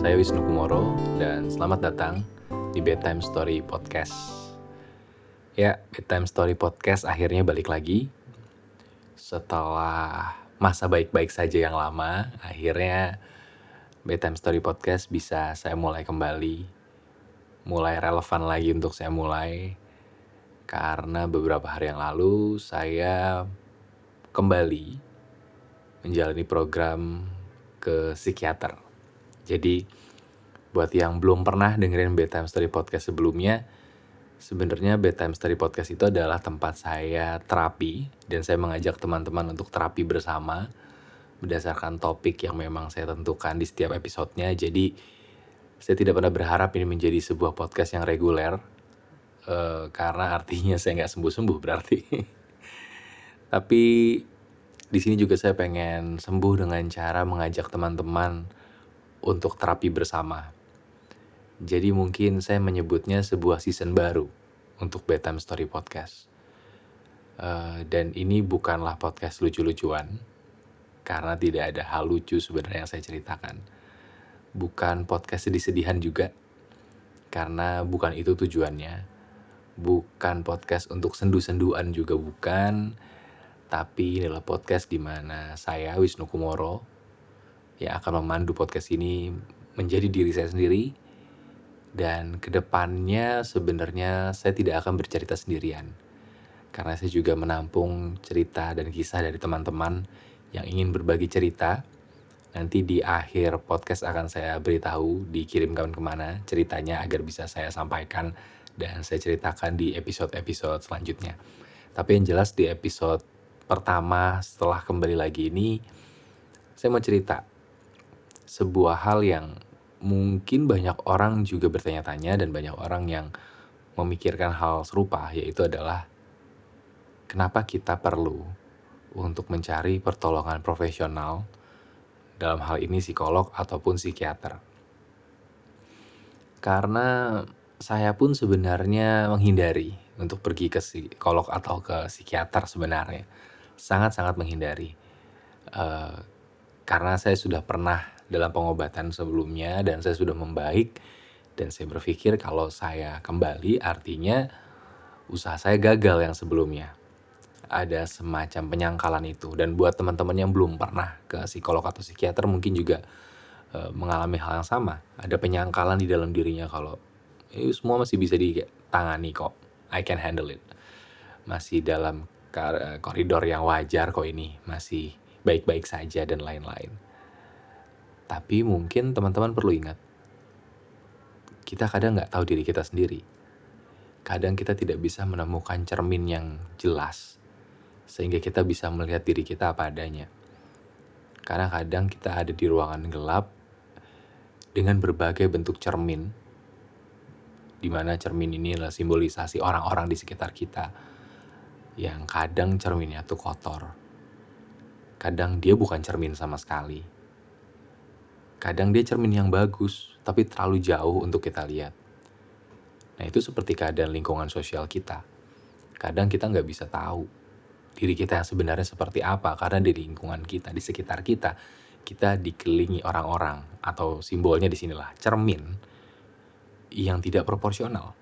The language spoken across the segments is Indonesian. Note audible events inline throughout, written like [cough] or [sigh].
saya Wisnu Kumoro dan selamat datang di Bedtime Story Podcast. Ya, Bedtime Story Podcast akhirnya balik lagi. Setelah masa baik-baik saja yang lama, akhirnya Bedtime Story Podcast bisa saya mulai kembali. Mulai relevan lagi untuk saya mulai. Karena beberapa hari yang lalu saya kembali menjalani program ke psikiater. Jadi buat yang belum pernah dengerin Bedtime Story Podcast sebelumnya, sebenarnya Bedtime Story Podcast itu adalah tempat saya terapi dan saya mengajak teman-teman untuk terapi bersama berdasarkan topik yang memang saya tentukan di setiap episodenya. Jadi saya tidak pernah berharap ini menjadi sebuah podcast yang reguler uh, karena artinya saya nggak sembuh-sembuh berarti. Tapi di sini juga saya pengen sembuh dengan cara mengajak teman-teman untuk terapi bersama. Jadi mungkin saya menyebutnya sebuah season baru untuk Bedtime Story Podcast. Uh, dan ini bukanlah podcast lucu-lucuan, karena tidak ada hal lucu sebenarnya yang saya ceritakan. Bukan podcast sedih-sedihan juga, karena bukan itu tujuannya. Bukan podcast untuk sendu-senduan juga bukan, tapi inilah podcast di mana saya Wisnu Kumoro yang akan memandu podcast ini menjadi diri saya sendiri. Dan ke depannya sebenarnya saya tidak akan bercerita sendirian. Karena saya juga menampung cerita dan kisah dari teman-teman yang ingin berbagi cerita. Nanti di akhir podcast akan saya beritahu dikirimkan ke mana ceritanya agar bisa saya sampaikan dan saya ceritakan di episode-episode selanjutnya. Tapi yang jelas di episode pertama setelah kembali lagi ini saya mau cerita sebuah hal yang mungkin banyak orang juga bertanya-tanya dan banyak orang yang memikirkan hal serupa yaitu adalah kenapa kita perlu untuk mencari pertolongan profesional dalam hal ini psikolog ataupun psikiater. Karena saya pun sebenarnya menghindari untuk pergi ke psikolog atau ke psikiater sebenarnya. Sangat-sangat menghindari. Uh, karena saya sudah pernah dalam pengobatan sebelumnya dan saya sudah membaik dan saya berpikir kalau saya kembali artinya usaha saya gagal yang sebelumnya. Ada semacam penyangkalan itu dan buat teman-teman yang belum pernah ke psikolog atau psikiater mungkin juga e, mengalami hal yang sama. Ada penyangkalan di dalam dirinya kalau eh, semua masih bisa ditangani kok. I can handle it. Masih dalam koridor yang wajar kok ini, masih baik-baik saja dan lain-lain. Tapi mungkin teman-teman perlu ingat, kita kadang nggak tahu diri kita sendiri. Kadang kita tidak bisa menemukan cermin yang jelas, sehingga kita bisa melihat diri kita apa adanya. Karena kadang kita ada di ruangan gelap dengan berbagai bentuk cermin, di mana cermin ini adalah simbolisasi orang-orang di sekitar kita, yang kadang cerminnya tuh kotor. Kadang dia bukan cermin sama sekali Kadang dia cermin yang bagus, tapi terlalu jauh untuk kita lihat. Nah itu seperti keadaan lingkungan sosial kita. Kadang kita nggak bisa tahu diri kita yang sebenarnya seperti apa karena di lingkungan kita, di sekitar kita, kita dikelilingi orang-orang atau simbolnya di sinilah cermin yang tidak proporsional.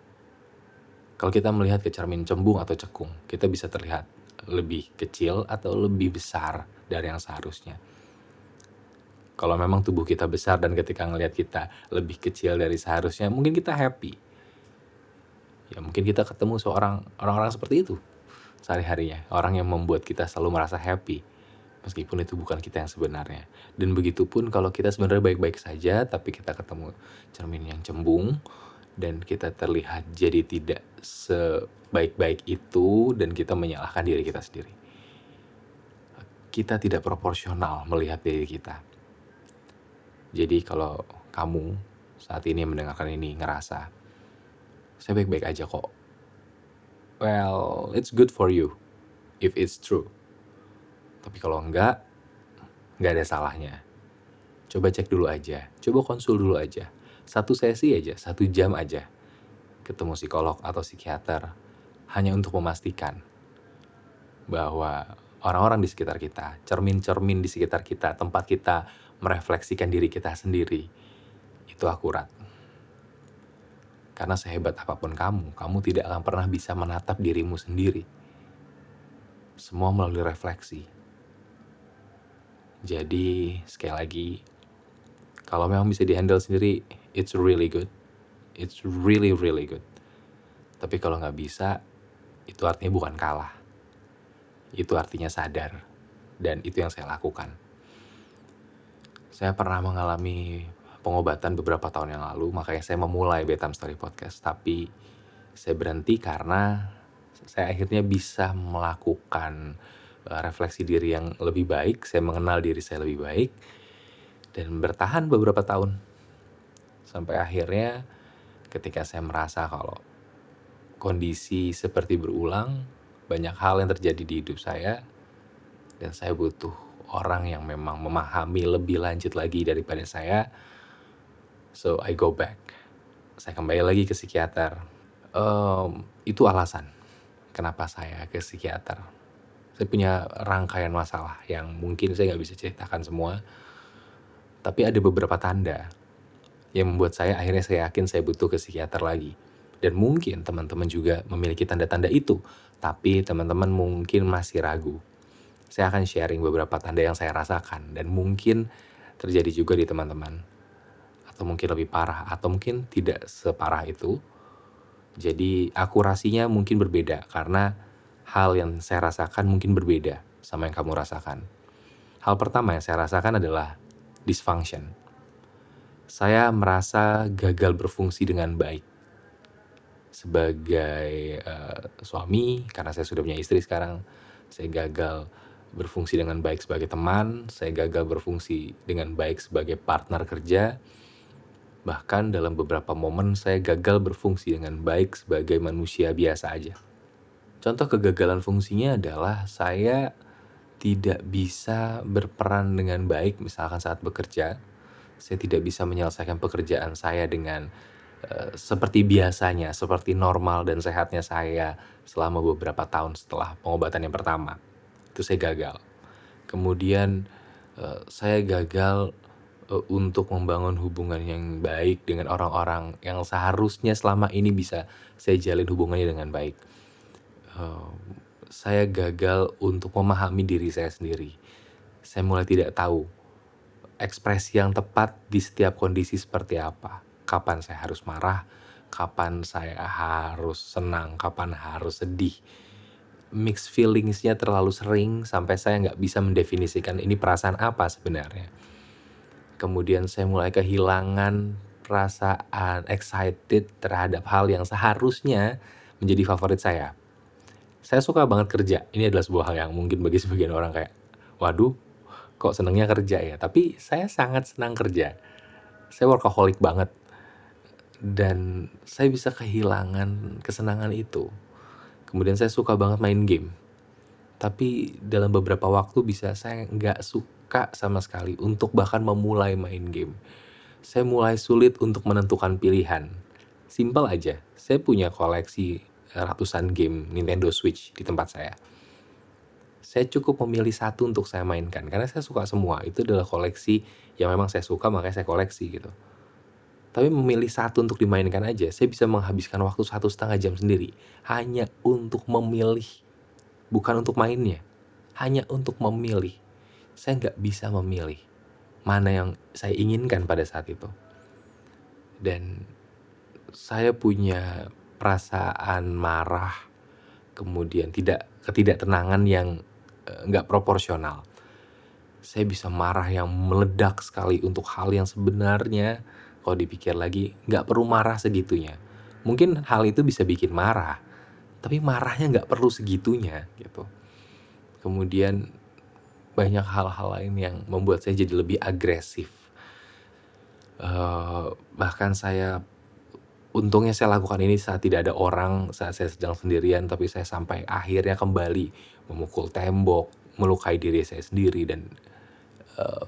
Kalau kita melihat ke cermin cembung atau cekung, kita bisa terlihat lebih kecil atau lebih besar dari yang seharusnya. Kalau memang tubuh kita besar dan ketika ngelihat kita lebih kecil dari seharusnya, mungkin kita happy. Ya mungkin kita ketemu seorang orang-orang seperti itu sehari-harinya. Orang yang membuat kita selalu merasa happy. Meskipun itu bukan kita yang sebenarnya. Dan begitu pun kalau kita sebenarnya baik-baik saja, tapi kita ketemu cermin yang cembung, dan kita terlihat jadi tidak sebaik-baik itu, dan kita menyalahkan diri kita sendiri. Kita tidak proporsional melihat diri kita jadi kalau kamu saat ini mendengarkan ini ngerasa, saya baik-baik aja kok. Well, it's good for you if it's true. Tapi kalau enggak, enggak ada salahnya. Coba cek dulu aja, coba konsul dulu aja. Satu sesi aja, satu jam aja. Ketemu psikolog atau psikiater hanya untuk memastikan bahwa orang-orang di sekitar kita, cermin-cermin di sekitar kita, tempat kita merefleksikan diri kita sendiri itu akurat. Karena sehebat apa pun kamu, kamu tidak akan pernah bisa menatap dirimu sendiri. Semua melalui refleksi. Jadi, sekali lagi, kalau memang bisa dihandle sendiri, it's really good. It's really, really good. Tapi kalau nggak bisa, itu artinya bukan kalah. Itu artinya sadar. Dan itu yang saya lakukan. Saya pernah mengalami pengobatan beberapa tahun yang lalu, makanya saya memulai Betam Story Podcast. Tapi saya berhenti karena saya akhirnya bisa melakukan uh, refleksi diri yang lebih baik, saya mengenal diri saya lebih baik, dan bertahan beberapa tahun. Sampai akhirnya ketika saya merasa kalau kondisi seperti berulang, banyak hal yang terjadi di hidup saya, dan saya butuh orang yang memang memahami lebih lanjut lagi daripada saya, So I go back. Saya kembali lagi ke psikiater. Um, itu alasan kenapa saya ke psikiater. Saya punya rangkaian masalah yang mungkin saya nggak bisa ceritakan semua. Tapi ada beberapa tanda yang membuat saya akhirnya saya yakin saya butuh ke psikiater lagi. Dan mungkin teman-teman juga memiliki tanda-tanda itu. Tapi teman-teman mungkin masih ragu. Saya akan sharing beberapa tanda yang saya rasakan. Dan mungkin terjadi juga di teman-teman atau mungkin lebih parah atau mungkin tidak separah itu. Jadi akurasinya mungkin berbeda karena hal yang saya rasakan mungkin berbeda sama yang kamu rasakan. Hal pertama yang saya rasakan adalah dysfunction. Saya merasa gagal berfungsi dengan baik sebagai uh, suami karena saya sudah punya istri sekarang. Saya gagal berfungsi dengan baik sebagai teman, saya gagal berfungsi dengan baik sebagai partner kerja, Bahkan dalam beberapa momen saya gagal berfungsi dengan baik sebagai manusia biasa aja. Contoh kegagalan fungsinya adalah saya tidak bisa berperan dengan baik misalkan saat bekerja. Saya tidak bisa menyelesaikan pekerjaan saya dengan uh, seperti biasanya, seperti normal dan sehatnya saya selama beberapa tahun setelah pengobatan yang pertama. Itu saya gagal. Kemudian uh, saya gagal uh, untuk membangun hubungan yang baik dengan orang-orang yang seharusnya selama ini bisa saya jalin hubungannya dengan baik. Uh, saya gagal untuk memahami diri saya sendiri. Saya mulai tidak tahu ekspresi yang tepat di setiap kondisi seperti apa. Kapan saya harus marah, kapan saya harus senang, kapan harus sedih. Mix feelingsnya terlalu sering sampai saya nggak bisa mendefinisikan ini perasaan apa sebenarnya kemudian saya mulai kehilangan perasaan excited terhadap hal yang seharusnya menjadi favorit saya. Saya suka banget kerja. Ini adalah sebuah hal yang mungkin bagi sebagian orang kayak, waduh, kok senengnya kerja ya. Tapi saya sangat senang kerja. Saya workaholic banget. Dan saya bisa kehilangan kesenangan itu. Kemudian saya suka banget main game. Tapi dalam beberapa waktu bisa saya nggak suka sama sekali untuk bahkan memulai main game. Saya mulai sulit untuk menentukan pilihan. Simpel aja, saya punya koleksi ratusan game Nintendo Switch di tempat saya. Saya cukup memilih satu untuk saya mainkan karena saya suka semua. Itu adalah koleksi yang memang saya suka makanya saya koleksi gitu. Tapi memilih satu untuk dimainkan aja, saya bisa menghabiskan waktu satu setengah jam sendiri. Hanya untuk memilih, bukan untuk mainnya, hanya untuk memilih. Saya nggak bisa memilih mana yang saya inginkan pada saat itu. Dan saya punya perasaan marah, kemudian tidak ketidaktenangan yang eh, nggak proporsional. Saya bisa marah yang meledak sekali untuk hal yang sebenarnya kalau dipikir lagi nggak perlu marah segitunya. Mungkin hal itu bisa bikin marah, tapi marahnya nggak perlu segitunya gitu. Kemudian banyak hal-hal lain yang membuat saya jadi lebih agresif. Uh, bahkan saya untungnya saya lakukan ini saat tidak ada orang, saat saya sedang sendirian, tapi saya sampai akhirnya kembali memukul tembok, melukai diri saya sendiri dan uh,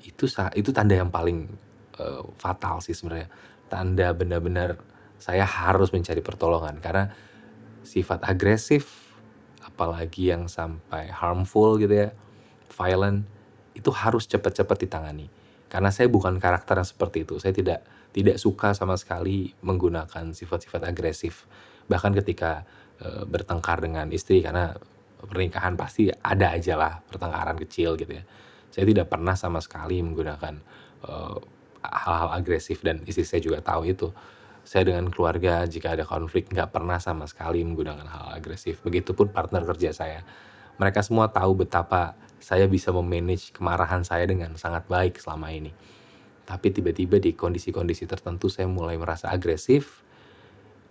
itu itu tanda yang paling uh, fatal sih sebenarnya. Tanda benar-benar saya harus mencari pertolongan karena sifat agresif apalagi yang sampai harmful gitu ya violent itu harus cepat-cepat ditangani. Karena saya bukan karakter yang seperti itu. Saya tidak tidak suka sama sekali menggunakan sifat-sifat agresif. Bahkan ketika e, bertengkar dengan istri karena pernikahan pasti ada aja lah pertengkaran kecil gitu ya. Saya tidak pernah sama sekali menggunakan e, hal-hal agresif dan istri saya juga tahu itu. Saya dengan keluarga jika ada konflik nggak pernah sama sekali menggunakan hal agresif. Begitupun partner kerja saya. Mereka semua tahu betapa saya bisa memanage kemarahan saya dengan sangat baik selama ini. Tapi tiba-tiba di kondisi-kondisi tertentu saya mulai merasa agresif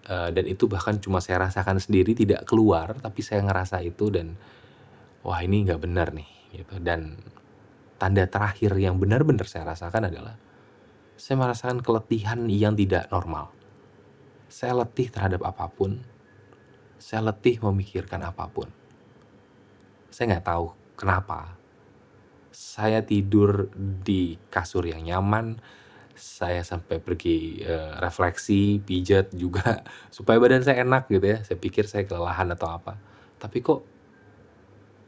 uh, dan itu bahkan cuma saya rasakan sendiri tidak keluar, tapi saya ngerasa itu dan wah ini nggak benar nih gitu. Dan tanda terakhir yang benar-benar saya rasakan adalah saya merasakan keletihan yang tidak normal. Saya letih terhadap apa pun. Saya letih memikirkan apa pun. Saya nggak tahu kenapa. Saya tidur di kasur yang nyaman. Saya sampai pergi e, refleksi, pijat juga [laughs] supaya badan saya enak gitu ya. Saya pikir saya kelelahan atau apa. Tapi kok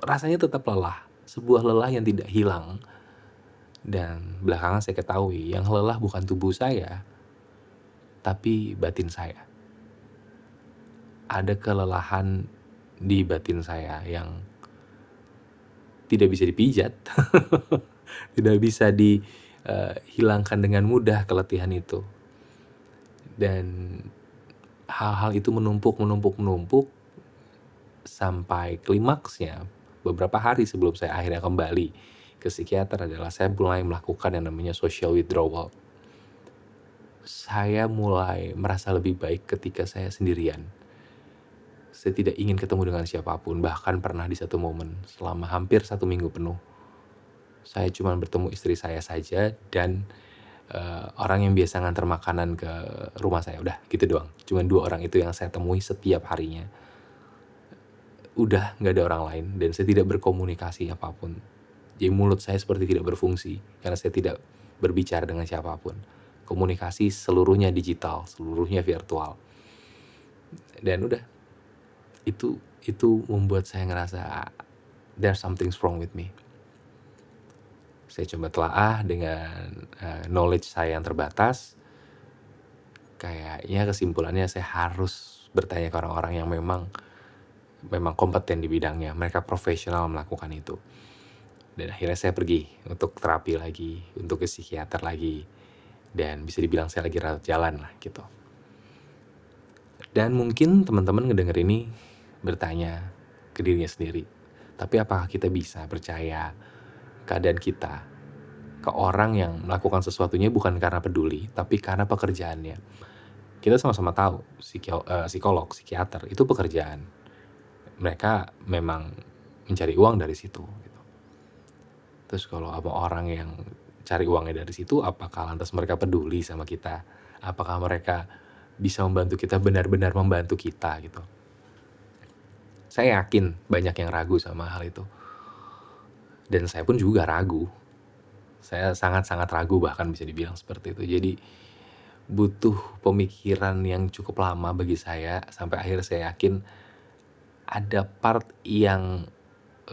rasanya tetap lelah. Sebuah lelah yang tidak hilang dan belakangan saya ketahui yang lelah bukan tubuh saya, tapi batin saya. Ada kelelahan di batin saya yang tidak bisa dipijat, [laughs] tidak bisa dihilangkan uh, dengan mudah keletihan itu. Dan hal-hal itu menumpuk, menumpuk, menumpuk sampai klimaksnya beberapa hari sebelum saya akhirnya kembali ke psikiater adalah saya mulai melakukan yang namanya social withdrawal. Saya mulai merasa lebih baik ketika saya sendirian. Saya tidak ingin ketemu dengan siapa pun, bahkan pernah di satu momen selama hampir satu minggu penuh. Saya cuma bertemu istri saya saja dan uh, orang yang biasa ngantar makanan ke rumah saya. Udah gitu doang. Cuma dua orang itu yang saya temui setiap harinya. Udah nggak ada orang lain dan saya tidak berkomunikasi apa pun jadi mulut saya seperti tidak berfungsi karena saya tidak berbicara dengan siapa pun. Komunikasi seluruhnya digital, seluruhnya virtual. Dan udah itu itu membuat saya ngerasa there's something wrong with me. Saya coba telaah dengan uh, knowledge saya yang terbatas. Kayaknya kesimpulannya saya harus bertanya ke orang-orang yang memang memang kompeten di bidangnya. Mereka profesional melakukan itu dan akhirnya saya pergi untuk terapi lagi untuk ke psikiater lagi. Dan bisa dibilang saya lagi rawat jalan lah gitu. Dan mungkin teman-teman ngedenger ini bertanya ke dirinya sendiri tapi apakah kita bisa percaya keadaan kita ke orang yang melakukan sesuatunya bukan karena peduli tapi karena pekerjaannya? Kita sama-sama tahu eh, psikolog, psikiater itu pekerjaan. Mereka memang mencari uang dari situ Terus kalau apa orang yang cari uangnya dari situ, apakah lantas mereka peduli sama kita? Apakah mereka bisa membantu kita benar-benar membantu kita gitu? Saya yakin banyak yang ragu sama hal itu. Dan saya pun juga ragu. Saya sangat-sangat ragu bahkan bisa dibilang seperti itu. Jadi butuh pemikiran yang cukup lama bagi saya sampai akhir saya yakin ada part yang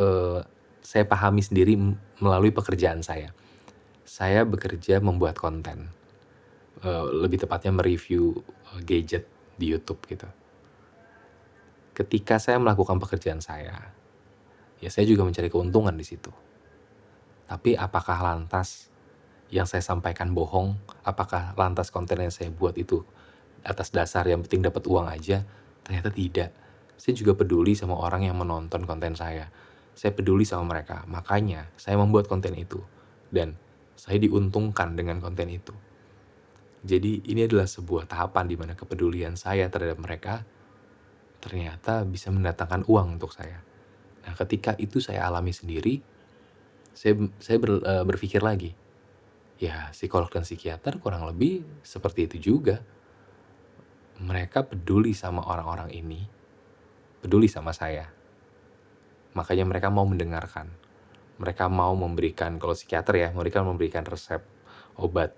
uh, saya pahami sendiri melalui pekerjaan saya. Saya bekerja membuat konten, uh, lebih tepatnya mereview uh, gadget di YouTube gitu. Ketika saya melakukan pekerjaan saya, ya saya juga mencari keuntungan di situ. Tapi apakah lantas yang saya sampaikan bohong? Apakah lantas konten yang saya buat itu atas dasar yang penting dapat uang aja? Ternyata tidak. Saya juga peduli sama orang yang menonton konten saya saya peduli sama mereka. Makanya saya membuat konten itu. Dan saya diuntungkan dengan konten itu. Jadi ini adalah sebuah tahapan di mana kepedulian saya terhadap mereka ternyata bisa mendatangkan uang untuk saya. Nah ketika itu saya alami sendiri, saya, saya ber, uh, berpikir lagi, ya psikolog dan psikiater kurang lebih seperti itu juga. Mereka peduli sama orang-orang ini, peduli sama saya Makanya mereka mau mendengarkan. Mereka mau memberikan, kalau psikiater ya, mereka memberikan resep obat.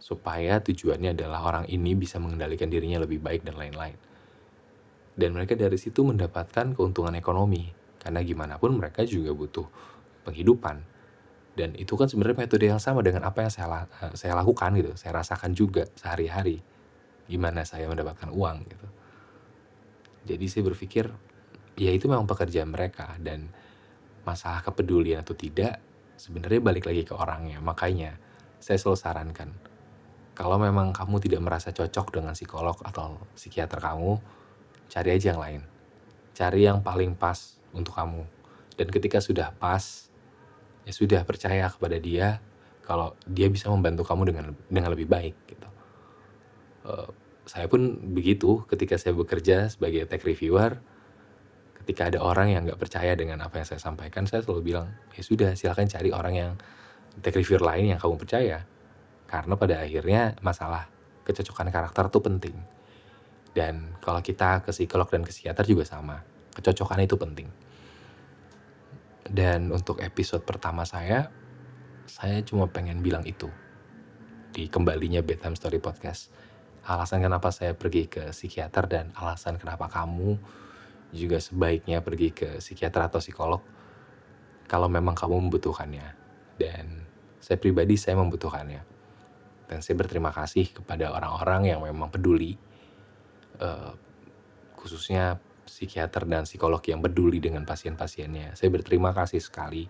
Supaya tujuannya adalah orang ini bisa mengendalikan dirinya lebih baik dan lain-lain. Dan mereka dari situ mendapatkan keuntungan ekonomi. Karena gimana pun mereka juga butuh penghidupan. Dan itu kan sebenarnya metode yang sama dengan apa yang saya eh, saya lakukan gitu, saya rasakan juga sehari-hari, gimana saya mendapatkan uang gitu. Jadi saya berpikir, ya itu memang pekerjaan mereka dan masalah kepedulian atau tidak, sebenarnya balik lagi ke orangnya. Makanya saya selalu sarankan, kalau memang kamu tidak merasa cocok dengan psikolog atau psikiater kamu, cari aja yang lain. Cari yang paling pas untuk kamu. Dan ketika sudah pas, ya sudah percaya kepada dia kalau dia bisa membantu kamu dengan dengan lebih baik gitu. Uh, saya pun begitu ketika saya bekerja sebagai tech reviewer ketika ada orang yang nggak percaya dengan apa yang saya sampaikan saya selalu bilang ya sudah silahkan cari orang yang tech reviewer lain yang kamu percaya. Karena pada akhirnya masalah kecocokan karakter itu penting. Dan kalau kita ke psikolog dan ke psikiater juga sama kecocokan itu penting. Dan untuk episode pertama saya saya cuma pengen bilang itu di kembalinya bedtime story podcast. Alasan kenapa saya pergi ke psikiater dan alasan kenapa kamu juga sebaiknya pergi ke psikiater atau psikolog kalau memang kamu membutuhkannya. Dan saya pribadi saya membutuhkannya. Dan saya berterima kasih kepada orang-orang yang memang peduli, uh, khususnya psikiater dan psikolog yang peduli dengan pasien-pasiennya. Saya berterima kasih sekali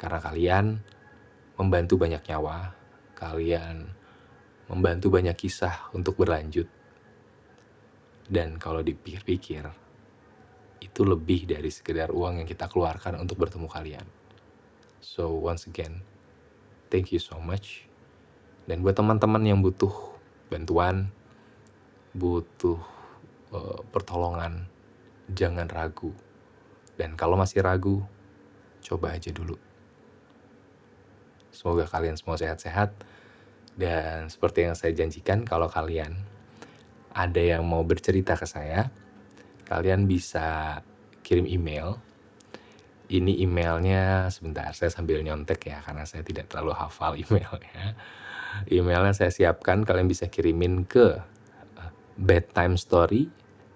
karena kalian membantu banyak nyawa, kalian membantu banyak kisah untuk berlanjut. Dan kalau dipikir-pikir, itu lebih dari sekedar uang yang kita keluarkan untuk bertemu kalian. So once again, thank you so much. Dan buat teman-teman yang butuh bantuan, butuh uh, pertolongan, jangan ragu. Dan kalau masih ragu, coba aja dulu. Semoga kalian semua sehat-sehat dan seperti yang saya janjikan, kalau kalian ada yang mau bercerita ke saya, kalian bisa kirim email. Ini emailnya sebentar, saya sambil nyontek ya, karena saya tidak terlalu hafal [laughs] emailnya. Emailnya saya siapkan, kalian bisa kirimin ke eh, bedtimestory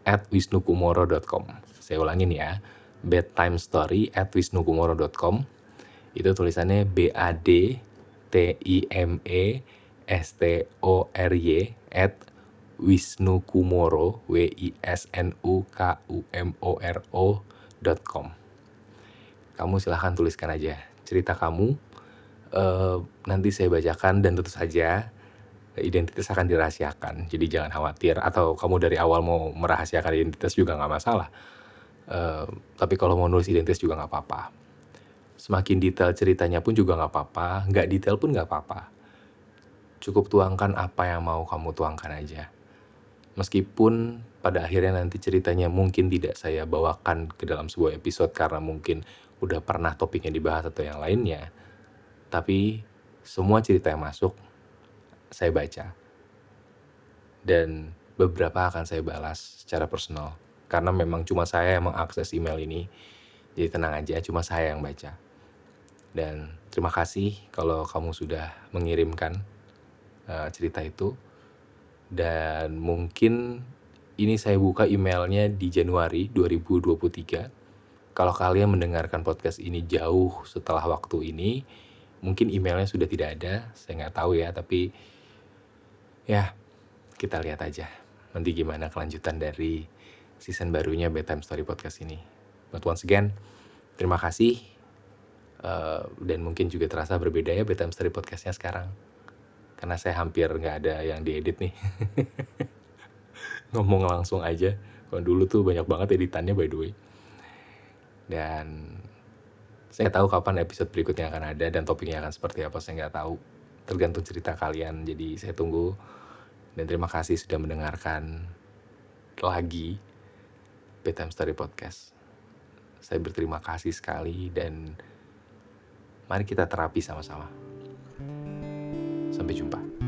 at wisnukumoro.com. Saya ulangin ya, bedtimestory at wisnukumoro.com. Itu tulisannya B A D T I M E S-T-O-R-Y at Wisnu Kumoro W I S N U K U M O R O dot com. Kamu silahkan tuliskan aja cerita kamu. Uh, nanti saya bacakan dan tentu saja identitas akan dirahasiakan. Jadi jangan khawatir atau kamu dari awal mau merahasiakan identitas juga nggak masalah. Uh, tapi kalau mau nulis identitas juga nggak apa-apa. Semakin detail ceritanya pun juga nggak apa-apa, nggak detail pun nggak apa-apa cukup tuangkan apa yang mau kamu tuangkan aja. Meskipun pada akhirnya nanti ceritanya mungkin tidak saya bawakan ke dalam sebuah episode karena mungkin udah pernah topiknya dibahas atau yang lainnya. Tapi semua cerita yang masuk saya baca. Dan beberapa akan saya balas secara personal. Karena memang cuma saya yang mengakses email ini. Jadi tenang aja, cuma saya yang baca. Dan terima kasih kalau kamu sudah mengirimkan uh, cerita itu dan mungkin ini saya buka emailnya di Januari 2023 kalau kalian mendengarkan podcast ini jauh setelah waktu ini mungkin emailnya sudah tidak ada. Saya nggak tahu ya tapi ya kita lihat aja. Nanti gimana kelanjutan dari season barunya bedtime story podcast ini. But once again terima kasih. Uh, dan mungkin juga terasa berbeda ya bedtime story podcastnya sekarang karena saya hampir nggak ada yang diedit nih. [laughs] Ngomong langsung aja. Kalau dulu tuh banyak banget editannya by the way. Dan saya tahu kapan episode berikutnya akan ada dan topiknya akan seperti apa saya nggak tahu. Tergantung cerita kalian jadi saya tunggu. Dan terima kasih sudah mendengarkan lagi Bedtime Story Podcast. Saya berterima kasih sekali dan mari kita terapi sama-sama Sampai jumpa.